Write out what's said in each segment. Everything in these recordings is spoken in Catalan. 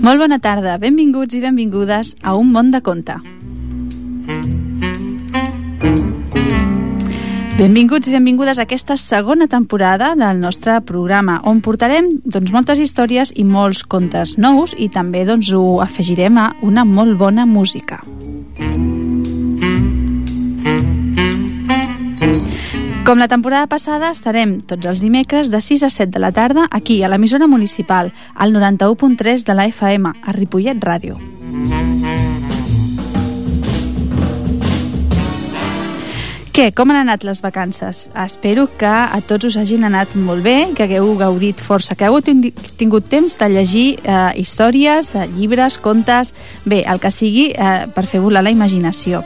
Molt bona tarda, benvinguts i benvingudes a Un món de conte. Benvinguts i benvingudes a aquesta segona temporada del nostre programa, on portarem doncs, moltes històries i molts contes nous i també doncs, ho afegirem a una molt bona música. Com la temporada passada, estarem tots els dimecres de 6 a 7 de la tarda aquí, a l'emissora municipal, al 91.3 de la FM, a Ripollet Ràdio. Què, com han anat les vacances? Espero que a tots us hagin anat molt bé, que hagueu gaudit força, que hagueu tingut temps de llegir eh, històries, eh, llibres, contes, bé, el que sigui eh, per fer volar la imaginació.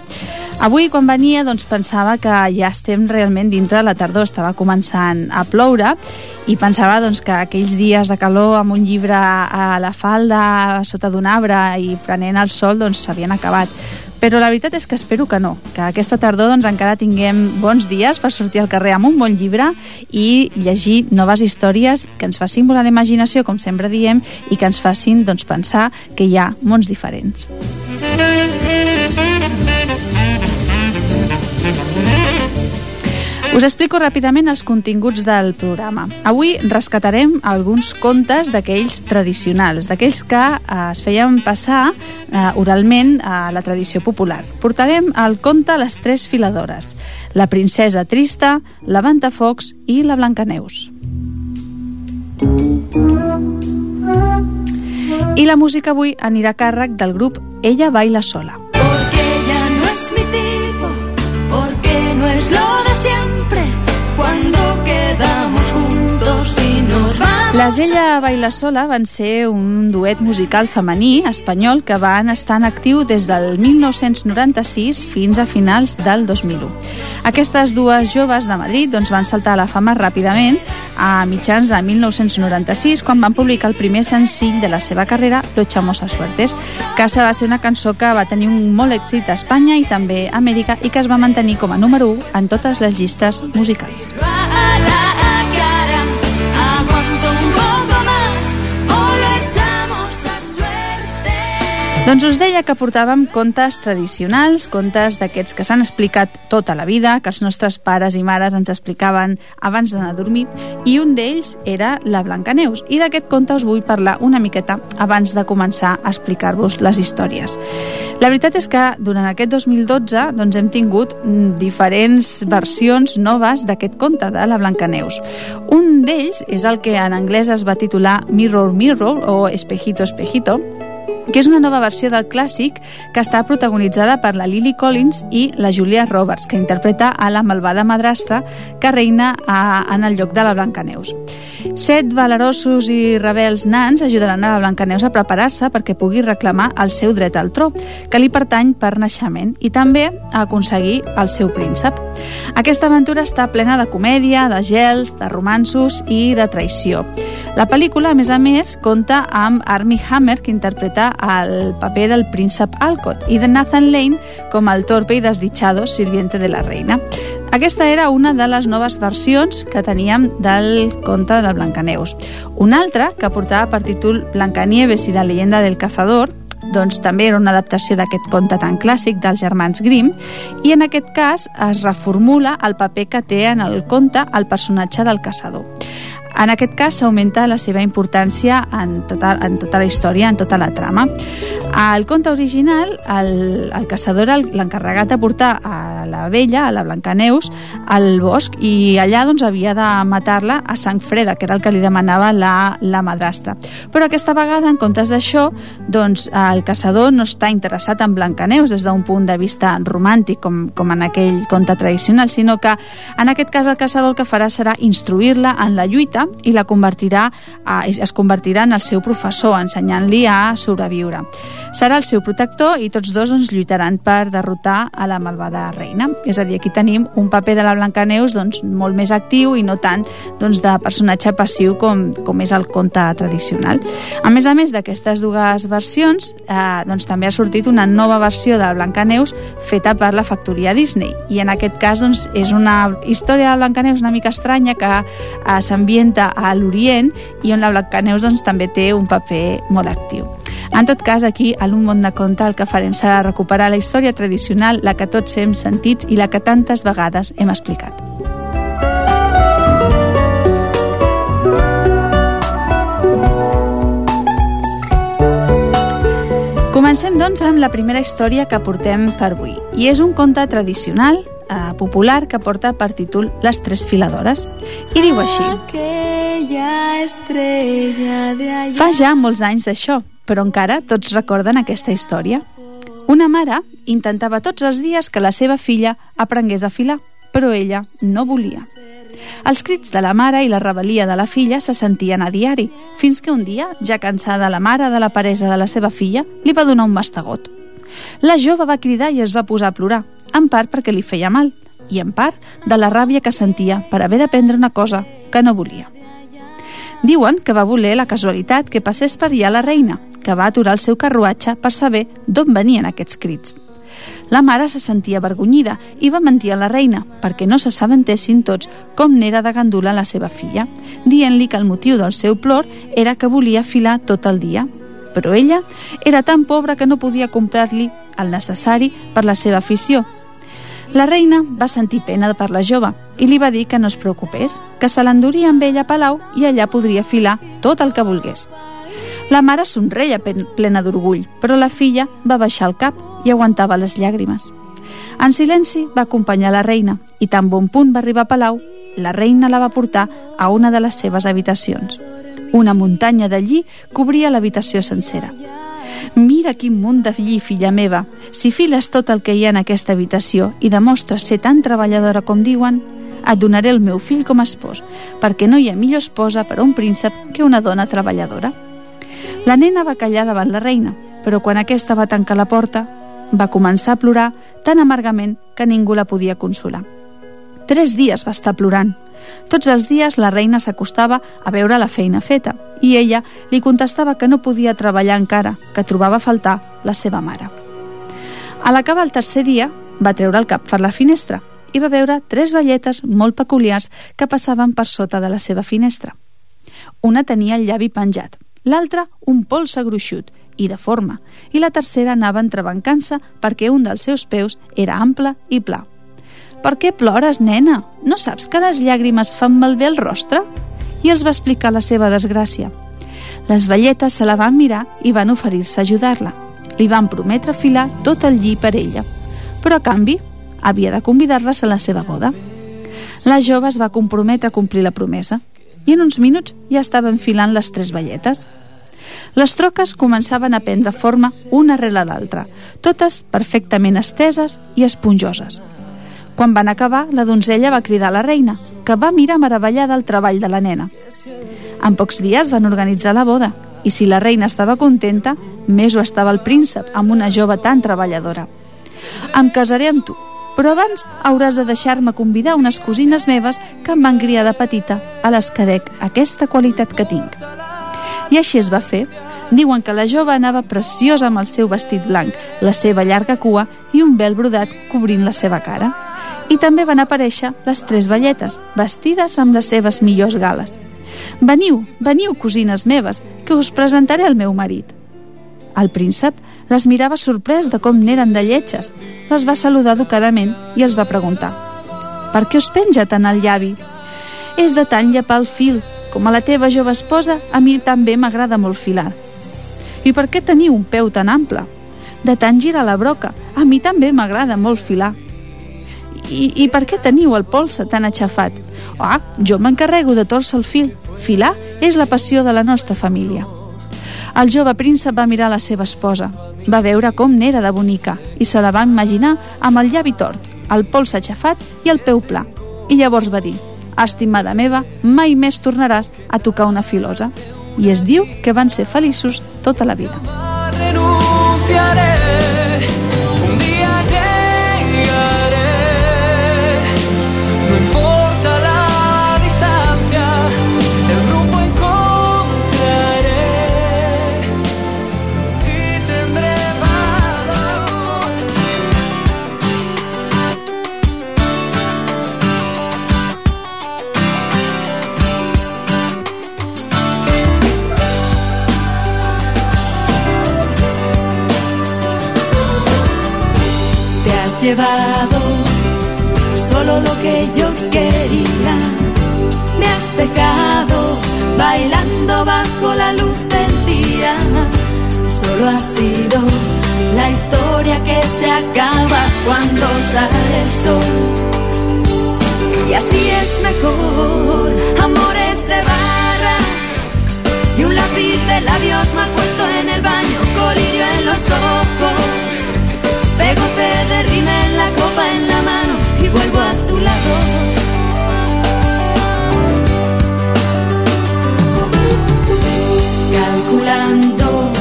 Avui, quan venia, doncs, pensava que ja estem realment dintre de la tardor, estava començant a ploure i pensava doncs, que aquells dies de calor amb un llibre a la falda, sota d'un arbre i prenent el sol, doncs s'havien acabat. Però la veritat és que espero que no, que aquesta tardor doncs, encara tinguem bons dies per sortir al carrer amb un bon llibre i llegir noves històries que ens facin volar la imaginació, com sempre diem, i que ens facin doncs, pensar que hi ha mons diferents. Us explico ràpidament els continguts del programa. Avui rescatarem alguns contes d'aquells tradicionals, d'aquells que eh, es feien passar eh, oralment a la tradició popular. Portarem el conte Les tres filadores, la princesa trista, la Ventafocs i la Blancaneus. I la música avui anirà a càrrec del grup Ella baila sola. Les Ella Baila Sola van ser un duet musical femení espanyol que van estar en actiu des del 1996 fins a finals del 2001. Aquestes dues joves de Madrid doncs, van saltar a la fama ràpidament a mitjans de 1996 quan van publicar el primer senzill de la seva carrera, Lo echamos a suertes. Casa va ser una cançó que va tenir un molt èxit a Espanya i també a Amèrica i que es va mantenir com a número 1 en totes les llistes musicals. Doncs us deia que portàvem contes tradicionals, contes d'aquests que s'han explicat tota la vida, que els nostres pares i mares ens explicaven abans d'anar a dormir, i un d'ells era la Blancaneus. I d'aquest conte us vull parlar una miqueta abans de començar a explicar-vos les històries. La veritat és que durant aquest 2012 doncs, hem tingut mm, diferents versions noves d'aquest conte de la Blancaneus. Un d'ells és el que en anglès es va titular Mirror Mirror o Espejito Espejito, que és una nova versió del clàssic que està protagonitzada per la Lily Collins i la Julia Roberts, que interpreta a la malvada madrastra que reina a, en el lloc de la Blancaneus. Set valerosos i rebels nans ajudaran a la Blancaneus a preparar-se perquè pugui reclamar el seu dret al tro, que li pertany per naixement, i també a aconseguir el seu príncep. Aquesta aventura està plena de comèdia, de gels, de romansos i de traïció. La pel·lícula, a més a més, compta amb Armie Hammer, que interpreta el paper del príncep Alcott, i de Nathan Lane com el torpe i desdichado sirviente de la reina. Aquesta era una de les noves versions que teníem del conte de la Blancaneus. Una altra, que portava per títol Blancanieves i la leyenda del cazador, doncs també era una adaptació d'aquest conte tan clàssic dels germans Grimm i en aquest cas es reformula el paper que té en el conte el personatge del caçador. En aquest cas s'augmenta la seva importància en tota, en tota la història, en tota la trama. Al conte original, el, el caçador l'encarregat de portar a la vella, a la Blancaneus, al bosc i allà doncs, havia de matar-la a sang freda, que era el que li demanava la, la madrastra. Però aquesta vegada, en comptes d'això, doncs, el caçador no està interessat en Blancaneus des d'un punt de vista romàntic, com, com en aquell conte tradicional, sinó que en aquest cas el caçador el que farà serà instruir-la en la lluita i la convertirà a, es convertirà en el seu professor, ensenyant-li a sobreviure. Serà el seu protector i tots dos doncs, lluitaran per derrotar a la malvada reina. És a dir, aquí tenim un paper de la Blancaneus doncs, molt més actiu i no tant doncs, de personatge passiu com, com és el conte tradicional. A més a més d'aquestes dues versions, eh, doncs, també ha sortit una nova versió de Blancaneus feta per la factoria Disney. I en aquest cas doncs, és una història de Blancaneus una mica estranya que eh, s'ambienta a l'Orient i on la Blancaneus doncs, també té un paper molt actiu. En tot cas, aquí, a l'Un món de conte, el que farem serà recuperar la història tradicional, la que tots hem sentit i la que tantes vegades hem explicat. Comencem, doncs, amb la primera història que portem per avui. I és un conte tradicional, eh, popular, que porta per títol Les tres filadores. I diu així... Fa ja molts anys d'això, però encara tots recorden aquesta història. Una mare intentava tots els dies que la seva filla aprengués a filar, però ella no volia. Els crits de la mare i la rebel·lia de la filla se sentien a diari, fins que un dia, ja cansada la mare de la paresa de la seva filla, li va donar un mastegot. La jove va cridar i es va posar a plorar, en part perquè li feia mal, i en part de la ràbia que sentia per haver d'aprendre una cosa que no volia. Diuen que va voler la casualitat que passés per allà la reina, que va aturar el seu carruatge per saber d'on venien aquests crits. La mare se sentia avergonyida i va mentir a la reina perquè no s'assabentessin tots com n'era de gandula la seva filla, dient-li que el motiu del seu plor era que volia filar tot el dia. Però ella era tan pobra que no podia comprar-li el necessari per la seva afició la reina va sentir pena per la jove i li va dir que no es preocupés, que se l'enduria amb ella a Palau i allà podria filar tot el que volgués. La mare somreia plena d'orgull, però la filla va baixar el cap i aguantava les llàgrimes. En silenci va acompanyar la reina i tan bon punt va arribar a Palau, la reina la va portar a una de les seves habitacions. Una muntanya de lli cobria l'habitació sencera. Mira quin munt de lli, filla meva. Si files tot el que hi ha en aquesta habitació i demostres ser tan treballadora com diuen, et donaré el meu fill com a espòs, perquè no hi ha millor esposa per a un príncep que una dona treballadora. La nena va callar davant la reina, però quan aquesta va tancar la porta, va començar a plorar tan amargament que ningú la podia consolar. Tres dies va estar plorant, tots els dies la reina s'acostava a veure la feina feta i ella li contestava que no podia treballar encara, que trobava a faltar la seva mare. A l'acabar el tercer dia, va treure el cap per la finestra i va veure tres velletes molt peculiars que passaven per sota de la seva finestra. Una tenia el llavi penjat, l'altra un polse gruixut i de forma, i la tercera anava entrebancant-se perquè un dels seus peus era ample i pla. Per què plores, nena? No saps que les llàgrimes fan malbé el rostre? I els va explicar la seva desgràcia. Les velletes se la van mirar i van oferir-se a ajudar-la. Li van prometre filar tot el lli per ella, però a canvi havia de convidar-les a la seva boda. La jove es va comprometre a complir la promesa i en uns minuts ja estaven filant les tres velletes. Les troques començaven a prendre forma una rere l'altra, totes perfectament esteses i esponjoses. Quan van acabar, la donzella va cridar a la reina, que va mirar meravellada el treball de la nena. En pocs dies van organitzar la boda, i si la reina estava contenta, més ho estava el príncep, amb una jove tan treballadora. Em casaré amb tu, però abans hauràs de deixar-me convidar unes cosines meves que em van criar de petita, a les que dec aquesta qualitat que tinc. I així es va fer. Diuen que la jove anava preciosa amb el seu vestit blanc, la seva llarga cua i un vel brodat cobrint la seva cara i també van aparèixer les tres velletes, vestides amb les seves millors gales. Veniu, veniu, cosines meves, que us presentaré el meu marit. El príncep les mirava sorprès de com n'eren de lletges, les va saludar educadament i els va preguntar «Per què us penja tant el llavi?» «És de tant llepar el fil, com a la teva jove esposa, a mi també m'agrada molt filar». «I per què teniu un peu tan ample?» «De tant girar la broca, a mi també m'agrada molt filar». I, I per què teniu el polse tan aixafat? Ah, jo m'encarrego de torcer el fil. Filar és la passió de la nostra família. El jove príncep va mirar la seva esposa. Va veure com n'era de bonica i se la va imaginar amb el llavi tort, el pols aixafat i el peu pla. I llavors va dir, estimada meva, mai més tornaràs a tocar una filosa. I es diu que van ser feliços tota la vida. Renunciaré, llevado solo lo que yo quería. Me has dejado bailando bajo la luz del día. Solo ha sido la historia que se acaba cuando sale el sol. Y así es mejor, amores de barra y un lápiz de labios mal puesto en el baño, colirio en los ojos, pegote de la copa en la mano y vuelvo a tu lado. Calculando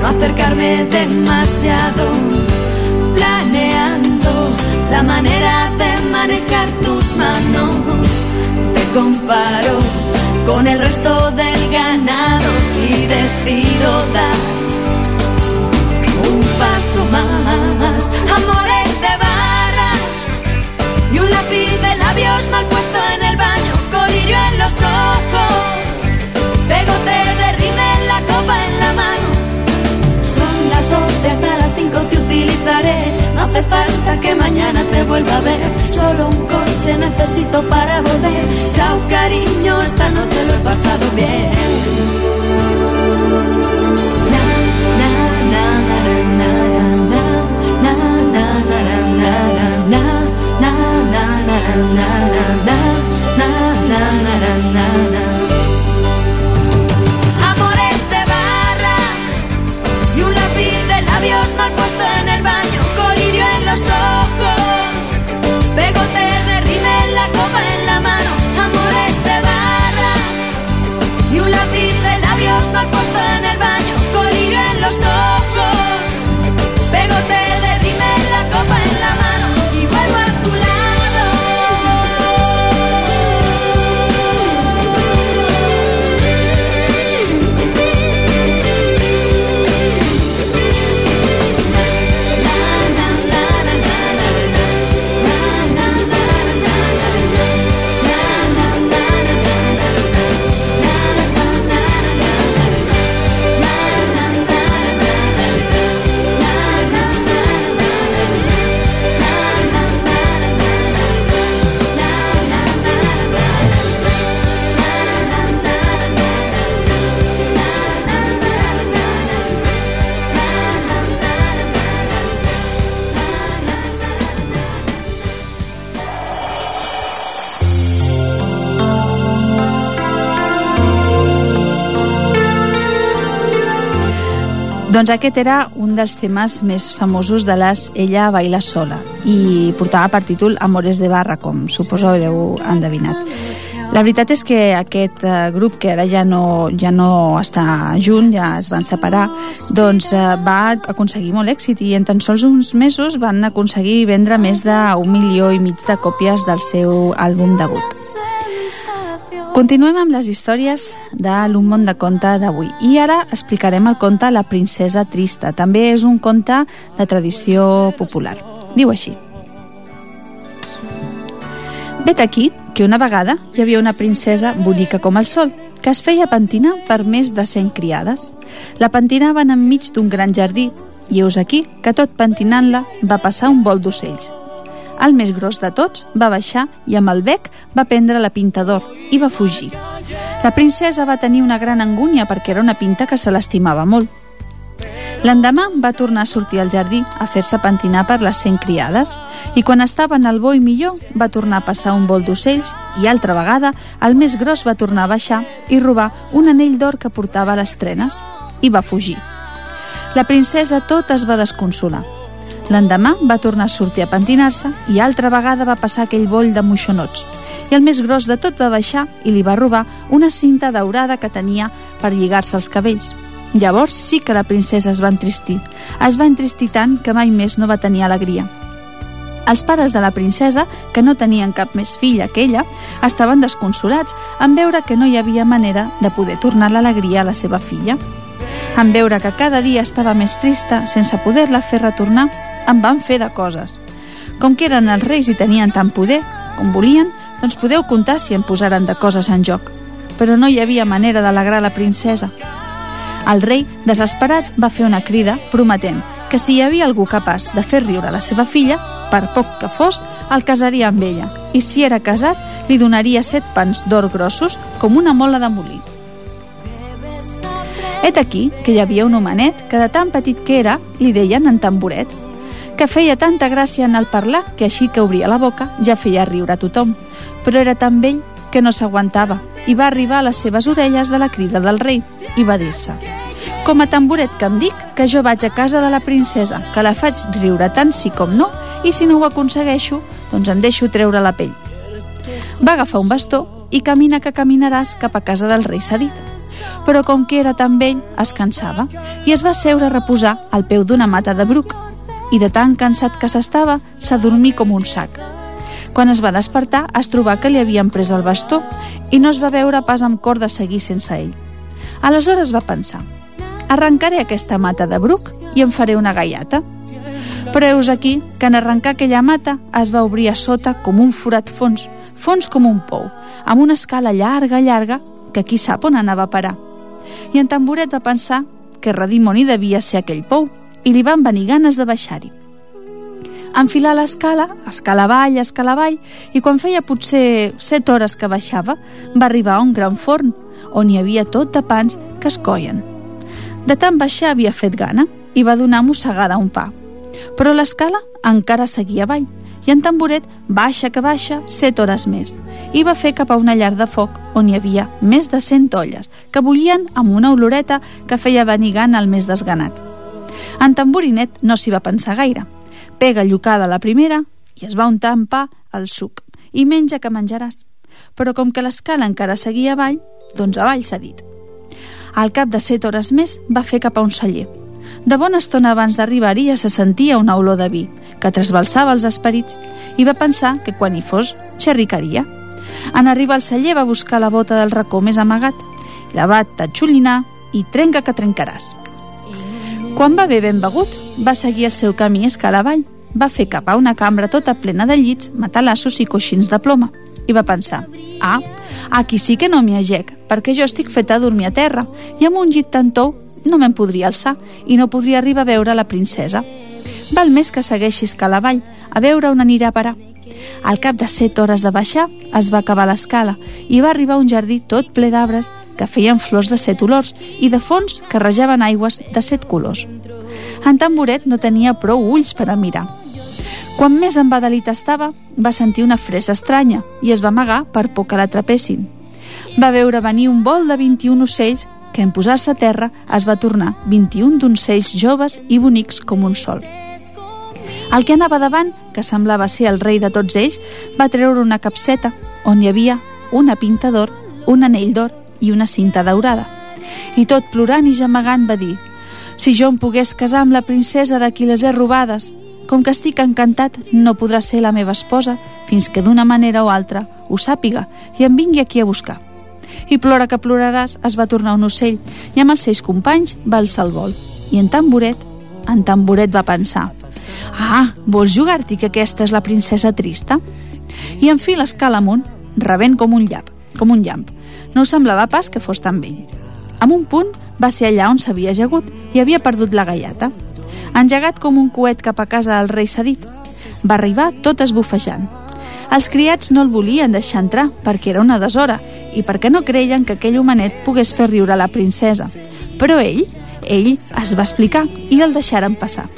no acercarme demasiado, planeando la manera de manejar tus manos. Te comparo con el resto del ganado y decido dar paso más. Amores de barra y un lápiz de labios mal puesto en el baño, colirio en los ojos, pegote de rime en la copa en la mano. Son las doce hasta las cinco te utilizaré. No hace falta que mañana te vuelva a ver. Solo un coche necesito para volver. Chao cariño, esta noche lo he pasado bien. Doncs aquest era un dels temes més famosos de les Ella baila sola i portava per títol Amores de barra, com suposo haureu endevinat. La veritat és que aquest eh, grup, que ara ja no, ja no està junt, ja es van separar, doncs eh, va aconseguir molt èxit i en tan sols uns mesos van aconseguir vendre més d'un milió i mig de còpies del seu àlbum debut. Continuem amb les històries de l'Un món de conte d'avui. I ara explicarem el conte La princesa trista. També és un conte de tradició popular. Diu així. Vet aquí que una vegada hi havia una princesa bonica com el sol, que es feia pentinar per més de 100 criades. La pentinaven enmig d'un gran jardí i heus aquí que tot pentinant-la va passar un vol d'ocells. El més gros de tots va baixar i amb el bec va prendre la pinta d'or i va fugir. La princesa va tenir una gran angúnia perquè era una pinta que se l'estimava molt. L'endemà va tornar a sortir al jardí a fer-se pentinar per les cent criades i quan estava en el bo i millor va tornar a passar un vol d'ocells i altra vegada el més gros va tornar a baixar i robar un anell d'or que portava a les trenes i va fugir. La princesa tot es va desconsolar. L'endemà va tornar a sortir a pentinar-se i altra vegada va passar aquell boll de moixonots i el més gros de tot va baixar i li va robar una cinta daurada que tenia per lligar-se els cabells. Llavors sí que la princesa es va entristir. Es va entristir tant que mai més no va tenir alegria. Els pares de la princesa, que no tenien cap més filla que ella, estaven desconsolats en veure que no hi havia manera de poder tornar l'alegria a la seva filla. En veure que cada dia estava més trista, sense poder-la fer retornar, en van fer de coses. Com que eren els reis i tenien tant poder com volien, doncs podeu comptar si en posaren de coses en joc. Però no hi havia manera d'alegrar la princesa. El rei, desesperat, va fer una crida prometent que si hi havia algú capaç de fer riure la seva filla, per poc que fos, el casaria amb ella, i si era casat, li donaria set pans d'or grossos com una mola de molí. Et aquí que hi havia un homenet que de tan petit que era li deien en tamboret, que feia tanta gràcia en el parlar que així que obria la boca ja feia riure a tothom, però era tan vell que no s'aguantava i va arribar a les seves orelles de la crida del rei i va dir-se com a tamboret que em dic que jo vaig a casa de la princesa, que la faig riure tant sí com no, i si no ho aconsegueixo, doncs em deixo treure la pell. Va agafar un bastó i camina que caminaràs cap a casa del rei cedit. Però com que era tan vell, es cansava i es va seure a reposar al peu d'una mata de bruc i de tan cansat que s'estava, s'adormí com un sac. Quan es va despertar, es trobà que li havien pres el bastó i no es va veure pas amb cor de seguir sense ell. Aleshores va pensar, arrencaré aquesta mata de bruc i em faré una gaiata. Però heus aquí que en arrencar aquella mata es va obrir a sota com un forat fons, fons com un pou, amb una escala llarga, llarga, que qui sap on anava a parar. I en Tamboret va pensar que redimoni devia ser aquell pou, i li van venir ganes de baixar-hi. Enfilar l'escala, escala avall, escala avall, i quan feia potser set hores que baixava, va arribar a un gran forn, on hi havia tot de pans que es coien. De tant baixar havia fet gana i va donar mossegada un pa. Però l'escala encara seguia avall, i en Tamboret baixa que baixa set hores més i va fer cap a una llar de foc on hi havia més de cent olles que bullien amb una oloreta que feia venir gana al més desganat. En Tamborinet no s'hi va pensar gaire. Pega llocada la primera i es va untar en pa al suc i menja que menjaràs. Però com que l'escala encara seguia avall, doncs avall s'ha dit. Al cap de set hores més va fer cap a un celler. De bona estona abans d'arribar-hi ja se sentia una olor de vi, que trasbalsava els esperits, i va pensar que quan hi fos, xerricaria. En arribar al celler va buscar la bota del racó més amagat, la va tatxolinar i trenca que trencaràs. Quan va haver ben begut, va seguir el seu camí escala avall. Va fer cap a una cambra tota plena de llits, matalassos i coixins de ploma. I va pensar, ah, aquí sí que no m'hi agec, perquè jo estic feta a dormir a terra, i amb un llit tan tou no me'n podria alçar i no podria arribar a veure la princesa. Val més que segueixi escala avall, a veure on anirà a parar. Al cap de set hores de baixar, es va acabar l'escala i va arribar a un jardí tot ple d'arbres que feien flors de set olors i de fons que rajaven aigües de set colors. En Tamboret no tenia prou ulls per a mirar. Quan més embadalit estava, va sentir una fressa estranya i es va amagar per por que l'atrapessin. Va veure venir un vol de 21 ocells que en posar-se a terra es va tornar 21 doncells joves i bonics com un sol. El que anava davant, que semblava ser el rei de tots ells, va treure una capseta on hi havia una pinta d'or, un anell d'or i una cinta daurada. I tot plorant i gemegant va dir «Si jo em pogués casar amb la princesa de qui les he robades, com que estic encantat, no podrà ser la meva esposa fins que d'una manera o altra ho sàpiga i em vingui aquí a buscar». I plora que ploraràs es va tornar un ocell i amb els seus companys va alçar el vol. I en Tamboret, en Tamboret va pensar Ah, vols jugar-t'hi que aquesta és la princesa trista? I en fi l'escala amunt, rebent com un llap, com un llamp. No semblava pas que fos tan vell. En un punt va ser allà on s'havia ajagut i havia perdut la gaiata. Engegat com un coet cap a casa del rei cedit. Va arribar tot esbufejant. Els criats no el volien deixar entrar perquè era una deshora i perquè no creien que aquell homenet pogués fer riure la princesa. Però ell, ell es va explicar i el deixaren passar.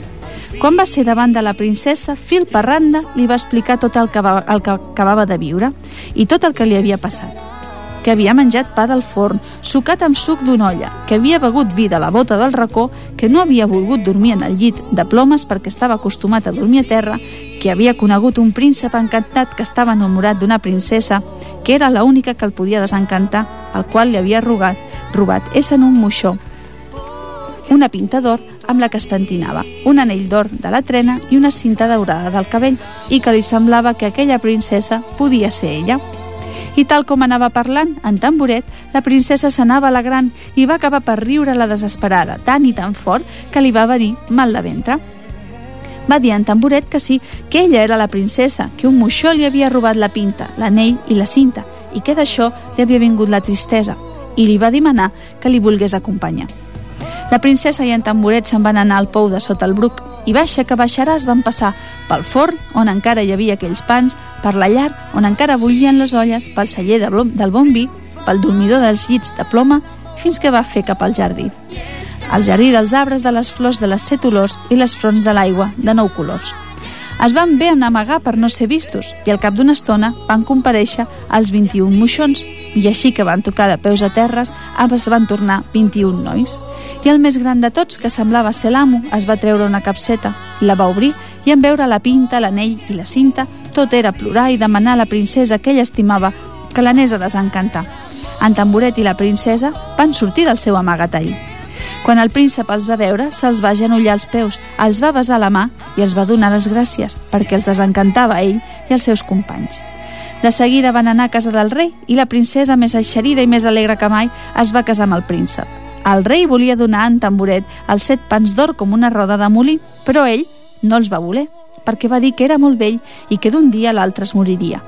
Quan va ser davant de la princesa, fil per randa li va explicar tot el que, va, el que acabava de viure i tot el que li havia passat. Que havia menjat pa del forn, sucat amb suc d'una olla, que havia begut vi de la bota del racó, que no havia volgut dormir en el llit de plomes perquè estava acostumat a dormir a terra, que havia conegut un príncep encantat que estava enamorat d'una princesa, que era l'única que el podia desencantar, al qual li havia rogat, robat essent un moixó, una pinta d'or amb la que es pentinava, un anell d'or de la trena i una cinta daurada del cabell, i que li semblava que aquella princesa podia ser ella. I tal com anava parlant, en tamboret, la princesa s'anava alegrant i va acabar per riure la desesperada, tan i tan fort que li va venir mal de ventre. Va dir en tamboret que sí, que ella era la princesa, que un moixó li havia robat la pinta, l'anell i la cinta, i que d'això li havia vingut la tristesa, i li va demanar que li volgués acompanyar. La princesa i en Tamboret se'n van anar al pou de sota el bruc i baixa que baixaràs van passar pel forn, on encara hi havia aquells pans, per la llar, on encara bullien les olles, pel celler de blom, del bon vi, pel dormidor dels llits de ploma, fins que va fer cap al jardí. El jardí dels arbres, de les flors, de les set olors i les fronts de l'aigua, de nou colors. Es van bé en amagar per no ser vistos i al cap d'una estona van compareixer els 21 moixons i així que van tocar de peus a terres es van tornar 21 nois. I el més gran de tots, que semblava ser l'amo, es va treure una capseta, la va obrir i en veure la pinta, l'anell i la cinta, tot era plorar i demanar a la princesa que ella estimava que l'anés a desencantar. En Tamboret i la princesa van sortir del seu amagatall. Quan el príncep els va veure, se'ls va genollar als peus, els va besar la mà i els va donar les gràcies perquè els desencantava ell i els seus companys. De seguida van anar a casa del rei i la princesa, més eixerida i més alegre que mai, es va casar amb el príncep. El rei volia donar en Tamboret els set pans d'or com una roda de molí, però ell no els va voler, perquè va dir que era molt vell i que d'un dia l'altre es moriria.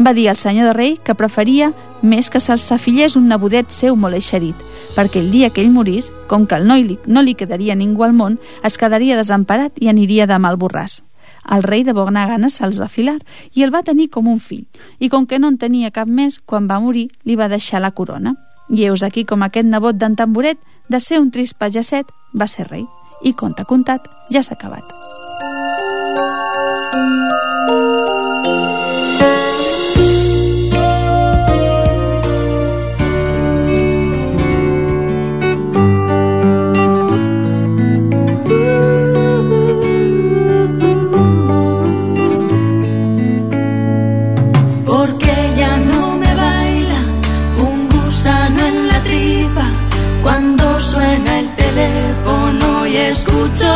Va dir al senyor de rei que preferia més que se'ls afillés un nebodet seu molt eixerit, perquè el dia que ell morís, com que el noi no li quedaria ningú al món, es quedaria desemparat i aniria de mal borràs. El rei de bona gana se'ls va filar i el va tenir com un fill, i com que no en tenia cap més, quan va morir li va deixar la corona. I heus aquí com aquest nebot d'en Tamboret, de ser un trist pageset, va ser rei. I conta contat, ja s'ha acabat.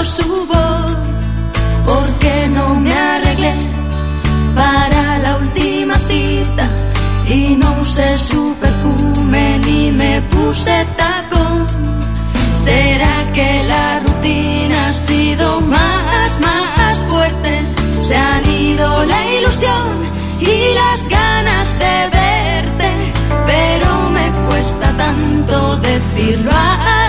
Su voz, porque no me arreglé para la última cita y no usé su perfume ni me puse tacón. ¿Será que la rutina ha sido más, más fuerte? Se han ido la ilusión y las ganas de verte, pero me cuesta tanto decirlo a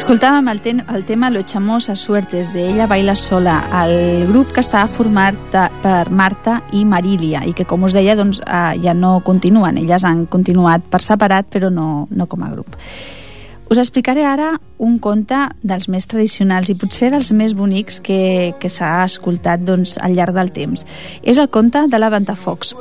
Escoltàvem el, ten, el tema Lo echamos a suertes de Ella baila sola, el grup que estava format per Marta i Marília i que, com us deia, doncs, eh, ja no continuen. Elles han continuat per separat, però no, no com a grup. Us explicaré ara un conte dels més tradicionals i potser dels més bonics que, que s'ha escoltat doncs, al llarg del temps. És el conte de la Ventafocs.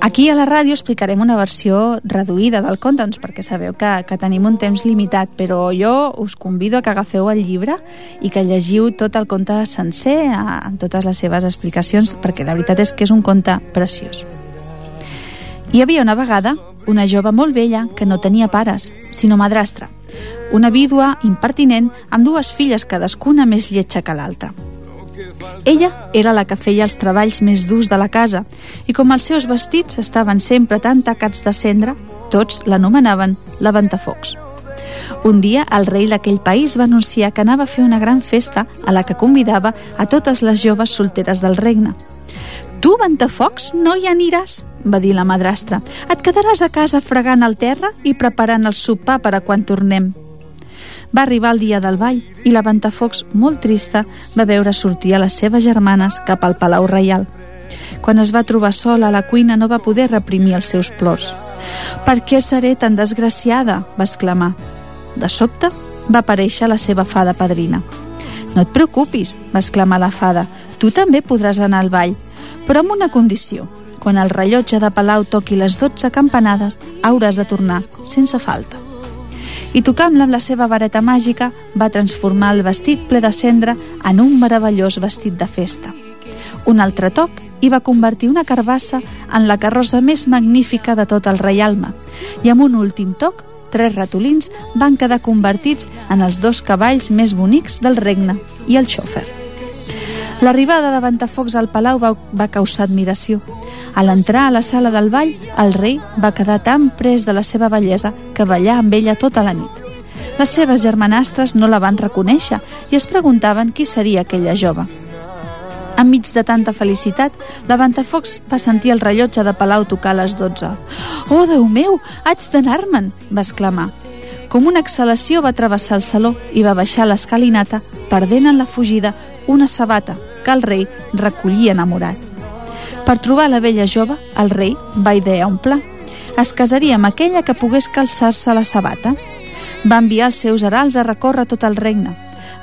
Aquí a la ràdio explicarem una versió reduïda del conte, doncs perquè sabeu que, que tenim un temps limitat, però jo us convido a que agafeu el llibre i que llegiu tot el conte sencer, amb totes les seves explicacions, perquè la veritat és que és un conte preciós. Hi havia una vegada una jove molt vella que no tenia pares, sinó madrastra, una vídua impertinent amb dues filles cadascuna més lletja que l'altra. Ella era la que feia els treballs més durs de la casa i com els seus vestits estaven sempre tan tacats de cendra, tots l'anomenaven la Ventafocs. Un dia el rei d'aquell país va anunciar que anava a fer una gran festa a la que convidava a totes les joves solteres del regne. Tu, Ventafocs, no hi aniràs, va dir la madrastra. Et quedaràs a casa fregant el terra i preparant el sopar per a quan tornem. Va arribar el dia del ball i la Ventafocs, molt trista, va veure sortir a les seves germanes cap al Palau Reial. Quan es va trobar sola a la cuina no va poder reprimir els seus plors. «Per què seré tan desgraciada?», va exclamar. De sobte va aparèixer la seva fada padrina. «No et preocupis», va exclamar la fada, «tu també podràs anar al ball, però amb una condició. Quan el rellotge de Palau toqui les 12 campanades, hauràs de tornar sense falta» i tocant-la amb la seva vareta màgica va transformar el vestit ple de cendra en un meravellós vestit de festa. Un altre toc i va convertir una carbassa en la carrossa més magnífica de tot el reialme i amb un últim toc tres ratolins van quedar convertits en els dos cavalls més bonics del regne i el xòfer. L'arribada de Ventafocs al palau va, va causar admiració a l'entrar a la sala del ball, el rei va quedar tan pres de la seva bellesa que ballà amb ella tota la nit. Les seves germanastres no la van reconèixer i es preguntaven qui seria aquella jove. Enmig de tanta felicitat, la Ventafocs va sentir el rellotge de Palau tocar a les 12. «Oh, Déu meu, haig d'anar-me'n!» va exclamar. Com una exhalació va travessar el saló i va baixar l'escalinata, perdent en la fugida una sabata que el rei recollia enamorat. Per trobar la vella jove, el rei va idear un pla. Es casaria amb aquella que pogués calçar-se la sabata. Va enviar els seus herals a recórrer tot el regne.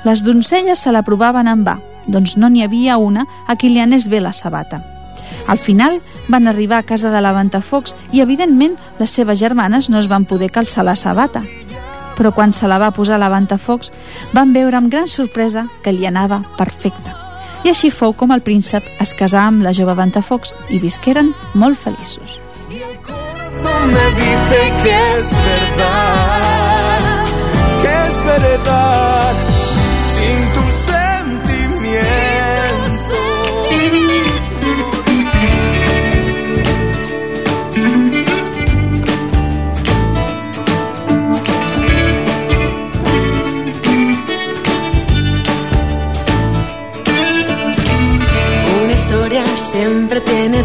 Les doncelles se la provaven en va, doncs no n'hi havia una a qui li anés bé la sabata. Al final van arribar a casa de la Ventafocs i, evidentment, les seves germanes no es van poder calçar la sabata. Però quan se la va posar la Ventafocs, van veure amb gran sorpresa que li anava perfecta i així fou com el príncep es casà amb la jove Ventafocs i visqueren molt feliços. me dice que es verdad, que es verdad,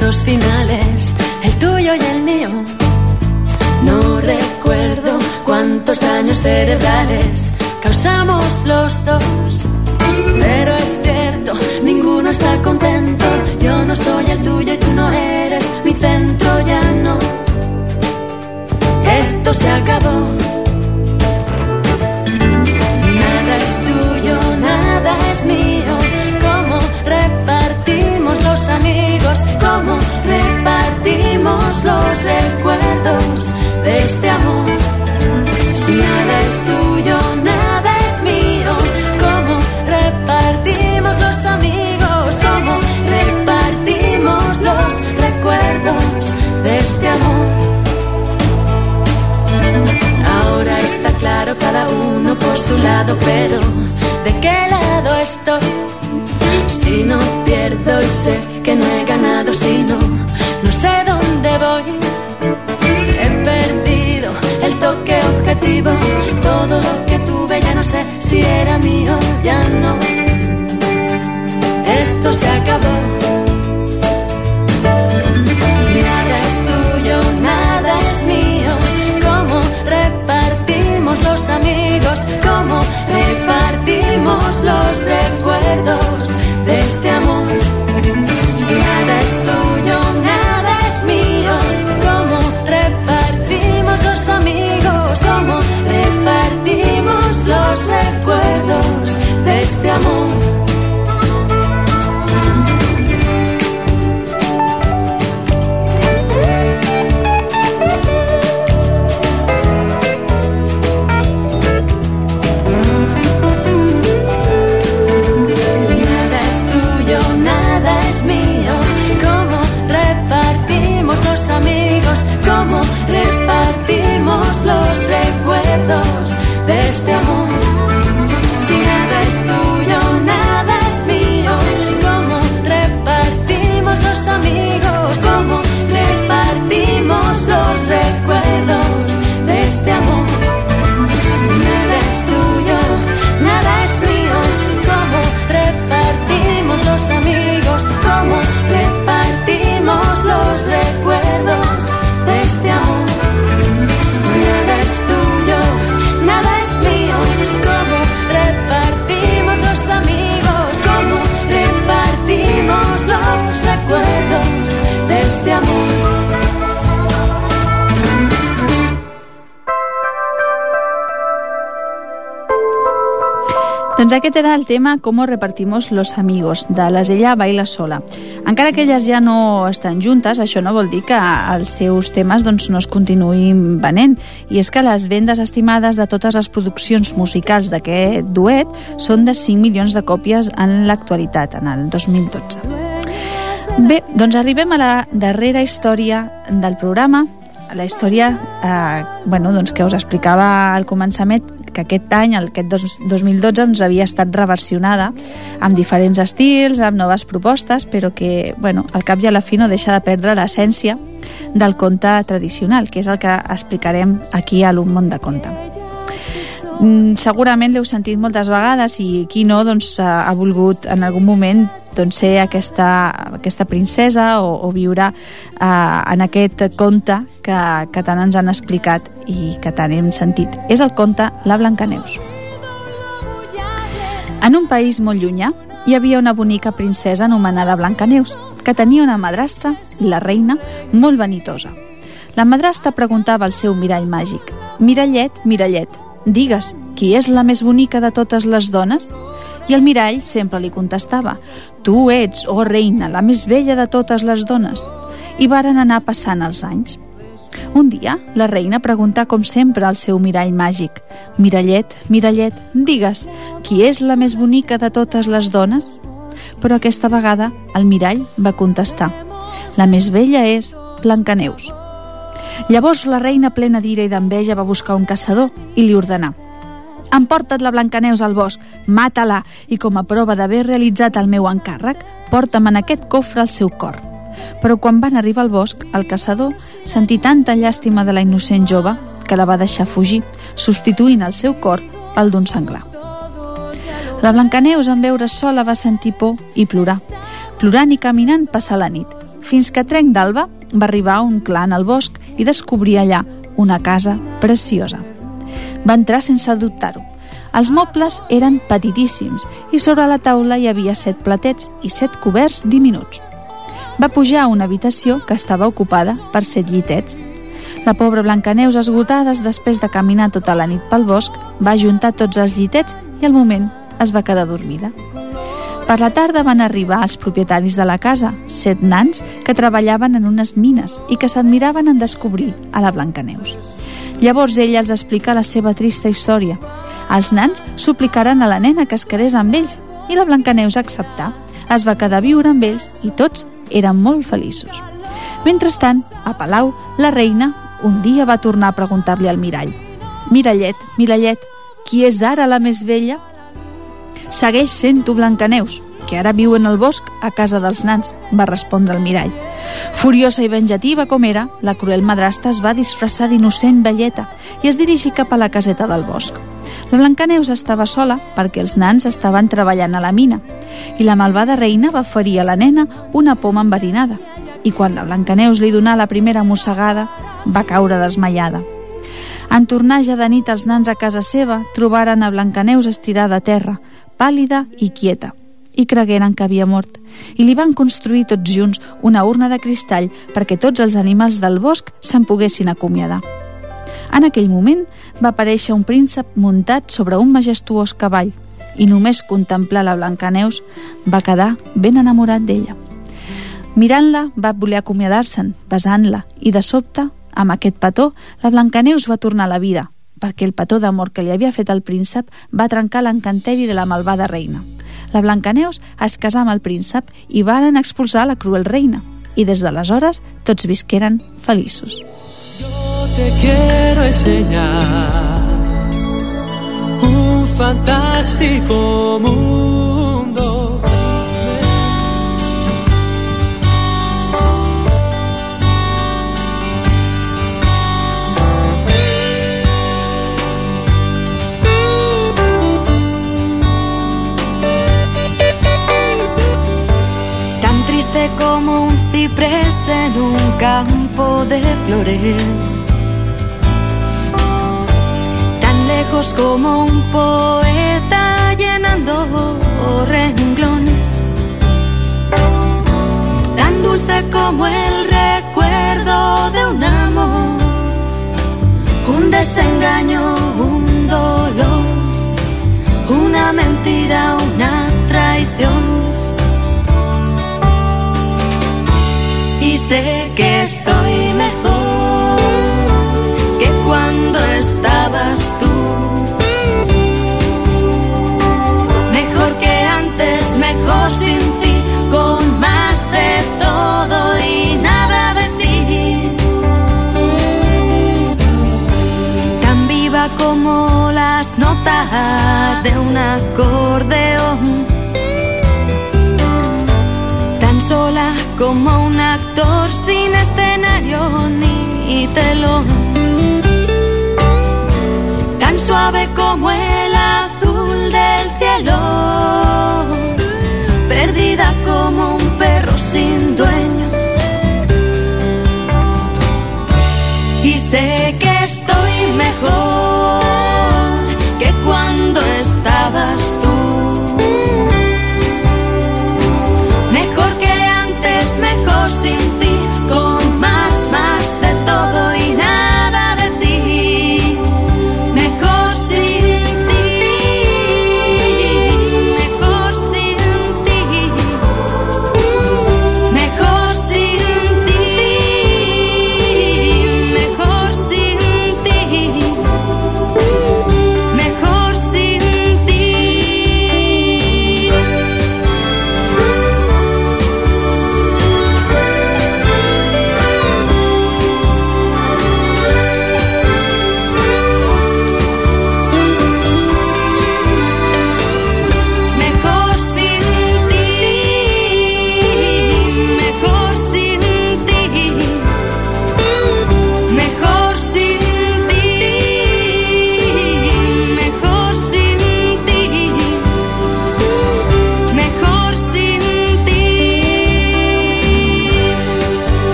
dos finales, el tuyo y el mío. No recuerdo cuántos daños cerebrales causamos los dos, pero es cierto, ninguno está contento. Yo no soy el tuyo y tú no eres mi centro, ya no. Esto se acabó. los aquest era el tema Com repartimos los amigos, de les Ella Baila Sola. Encara que elles ja no estan juntes, això no vol dir que els seus temes doncs, no es continuïn venent. I és que les vendes estimades de totes les produccions musicals d'aquest duet són de 5 milions de còpies en l'actualitat, en el 2012. Bé, doncs arribem a la darrera història del programa, la història eh, bueno, doncs que us explicava al començament que aquest any, aquest 2012, doncs, havia estat reversionada amb diferents estils, amb noves propostes, però que, bueno, al cap i a la fi no deixa de perdre l'essència del conte tradicional, que és el que explicarem aquí a l'Un món de conte. Mm, segurament l'heu sentit moltes vegades i qui no doncs, ha volgut en algun moment doncs, ser aquesta, aquesta princesa o, o viure uh, en aquest conte que, que tant ens han explicat i que tant hem sentit. És el conte La Blancaneus. En un país molt llunyà hi havia una bonica princesa anomenada Blancaneus que tenia una madrastra, la reina, molt vanitosa. La madrastra preguntava al seu mirall màgic «Mirallet, mirallet, Digues, qui és la més bonica de totes les dones? I el mirall sempre li contestava Tu ets, oh reina, la més bella de totes les dones. I varen anar passant els anys. Un dia, la reina preguntà com sempre al seu mirall màgic Mirallet, mirallet, digues, qui és la més bonica de totes les dones? Però aquesta vegada el mirall va contestar La més bella és Blancaneus. Llavors la reina plena d'ira i d'enveja va buscar un caçador i li ordenà Emporta't la Blancaneus al bosc, mata-la i com a prova d'haver realitzat el meu encàrrec, porta'm en aquest cofre el seu cor. Però quan van arribar al bosc, el caçador sentí tanta llàstima de la innocent jove que la va deixar fugir, substituint el seu cor pel d'un senglar. La Blancaneus, en veure sola, va sentir por i plorar. Plorant i caminant passar la nit, fins que trenc d'alba va arribar un clan al bosc i descobrir allà una casa preciosa. Va entrar sense dubtar-ho. Els mobles eren petitíssims i sobre la taula hi havia set platets i set coberts diminuts. Va pujar a una habitació que estava ocupada per set llitets. La pobra Blancaneus, esgotades després de caminar tota la nit pel bosc, va ajuntar tots els llitets i al moment es va quedar dormida. Per la tarda van arribar els propietaris de la casa, set nans que treballaven en unes mines i que s'admiraven en descobrir a la Blancaneus. Llavors ella els explica la seva trista història. Els nans suplicaren a la nena que es quedés amb ells i la Blancaneus acceptà. Es va quedar a viure amb ells i tots eren molt feliços. Mentrestant, a Palau, la reina un dia va tornar a preguntar-li al mirall «Mirallet, mirallet, qui és ara la més vella?» Segueix sent tu Blancaneus, que ara viu en el bosc a casa dels nans, va respondre el mirall. Furiosa i venjativa com era, la cruel madrasta es va disfressar d'innocent velleta i es dirigí cap a la caseta del bosc. La Blancaneus estava sola perquè els nans estaven treballant a la mina i la malvada reina va ferir a la nena una poma enverinada i quan la Blancaneus li donà la primera mossegada va caure desmaiada. En tornar ja de nit els nans a casa seva trobaren a Blancaneus estirada a terra, pàl·lida i quieta, i cregueren que havia mort, i li van construir tots junts una urna de cristall perquè tots els animals del bosc se'n poguessin acomiadar. En aquell moment va aparèixer un príncep muntat sobre un majestuós cavall i només contemplar la Blancaneus va quedar ben enamorat d'ella. Mirant-la, va voler acomiadar-se'n, besant-la, i de sobte, amb aquest petó, la Blancaneus va tornar a la vida, perquè el petó d'amor que li havia fet el príncep va trencar l'encanteri de la malvada reina. La Blancaneus es casà amb el príncep i varen expulsar la cruel reina. I des d'aleshores tots visqueren feliços. Yo te quiero enseñar un fantástico mundo como un ciprés en un campo de flores. Tan lejos como un poeta llenando renglones. Tan dulce como el recuerdo de un amor. Un desengaño, un dolor, una mentira, una traición. Sé que estoy mejor que cuando estabas tú. Mejor que antes, mejor sin ti, con más de todo y nada de ti. Tan viva como las notas de un acordeón. Sola como un actor sin escenario ni telón. Tan suave como el azul del cielo. Perdida como un perro sin dueño. Y sé que estoy mejor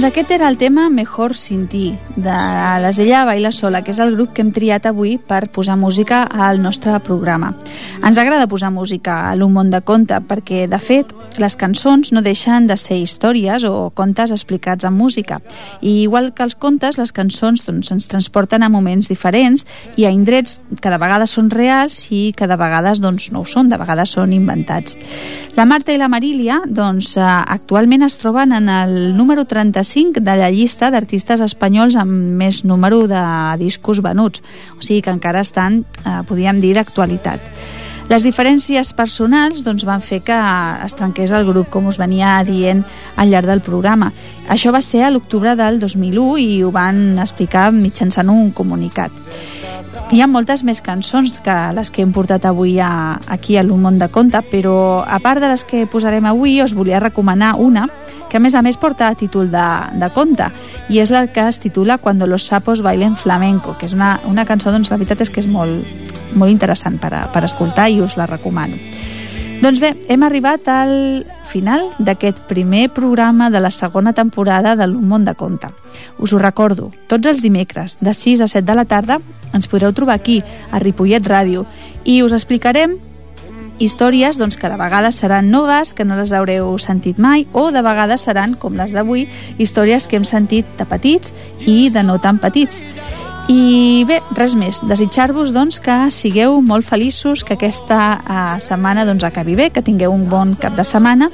Doncs aquest era el tema Mejor sin ti, de les Ella Baila Sola, que és el grup que hem triat avui per posar música al nostre programa. Ens agrada posar música a l'Un món de conte, perquè, de fet, les cançons no deixen de ser històries o contes explicats en música. I igual que els contes, les cançons doncs, ens transporten a moments diferents i a indrets que de vegades són reals i que de vegades doncs, no ho són, de vegades són inventats. La Marta i la Marília doncs, eh, actualment es troben en el número 35 de la llista d'artistes espanyols amb més número de discos venuts, o sigui que encara estan, eh, podríem dir, d'actualitat. Les diferències personals doncs, van fer que es trenqués el grup, com us venia dient al llarg del programa. Això va ser a l'octubre del 2001 i ho van explicar mitjançant un comunicat. Hi ha moltes més cançons que les que hem portat avui a, aquí a l'Un món de conte, però a part de les que posarem avui, us volia recomanar una que a més a més porta a títol de, de conte i és la que es titula Cuando los sapos bailen flamenco, que és una, una cançó, doncs la veritat és que és molt, molt interessant per, a, per escoltar i us la recomano. Doncs bé, hem arribat al final d'aquest primer programa de la segona temporada de l'Un món de conte. Us ho recordo, tots els dimecres, de 6 a 7 de la tarda, ens podreu trobar aquí, a Ripollet Ràdio, i us explicarem històries doncs, que de vegades seran noves, que no les haureu sentit mai, o de vegades seran, com les d'avui, històries que hem sentit de petits i de no tan petits. I bé, res més, desitjar-vos doncs, que sigueu molt feliços, que aquesta uh, setmana doncs, acabi bé, que tingueu un bon cap de setmana.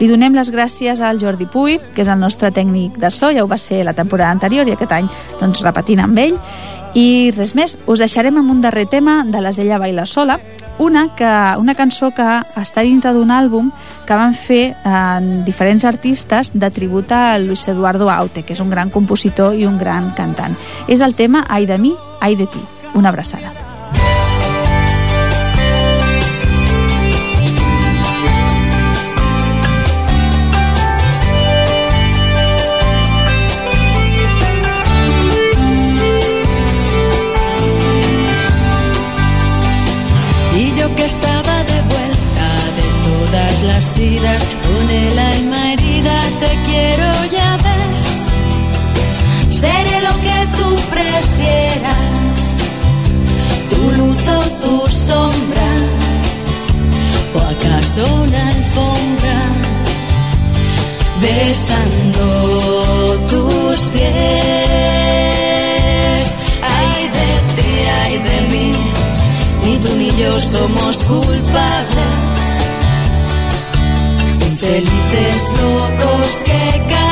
Li donem les gràcies al Jordi Puy, que és el nostre tècnic de so, ja ho va ser la temporada anterior i aquest any doncs, repetint amb ell. I res més, us deixarem amb un darrer tema de les Ella Baila Sola, una, que, una cançó que està dintre d'un àlbum que van fer eh, diferents artistes de tribut a Luis Eduardo Aute, que és un gran compositor i un gran cantant. És el tema Ai de mi, ai de ti. Una abraçada. besando tus pies. Ay de ti, ay de mí, ni tú ni yo somos culpables. infelices locos que caen.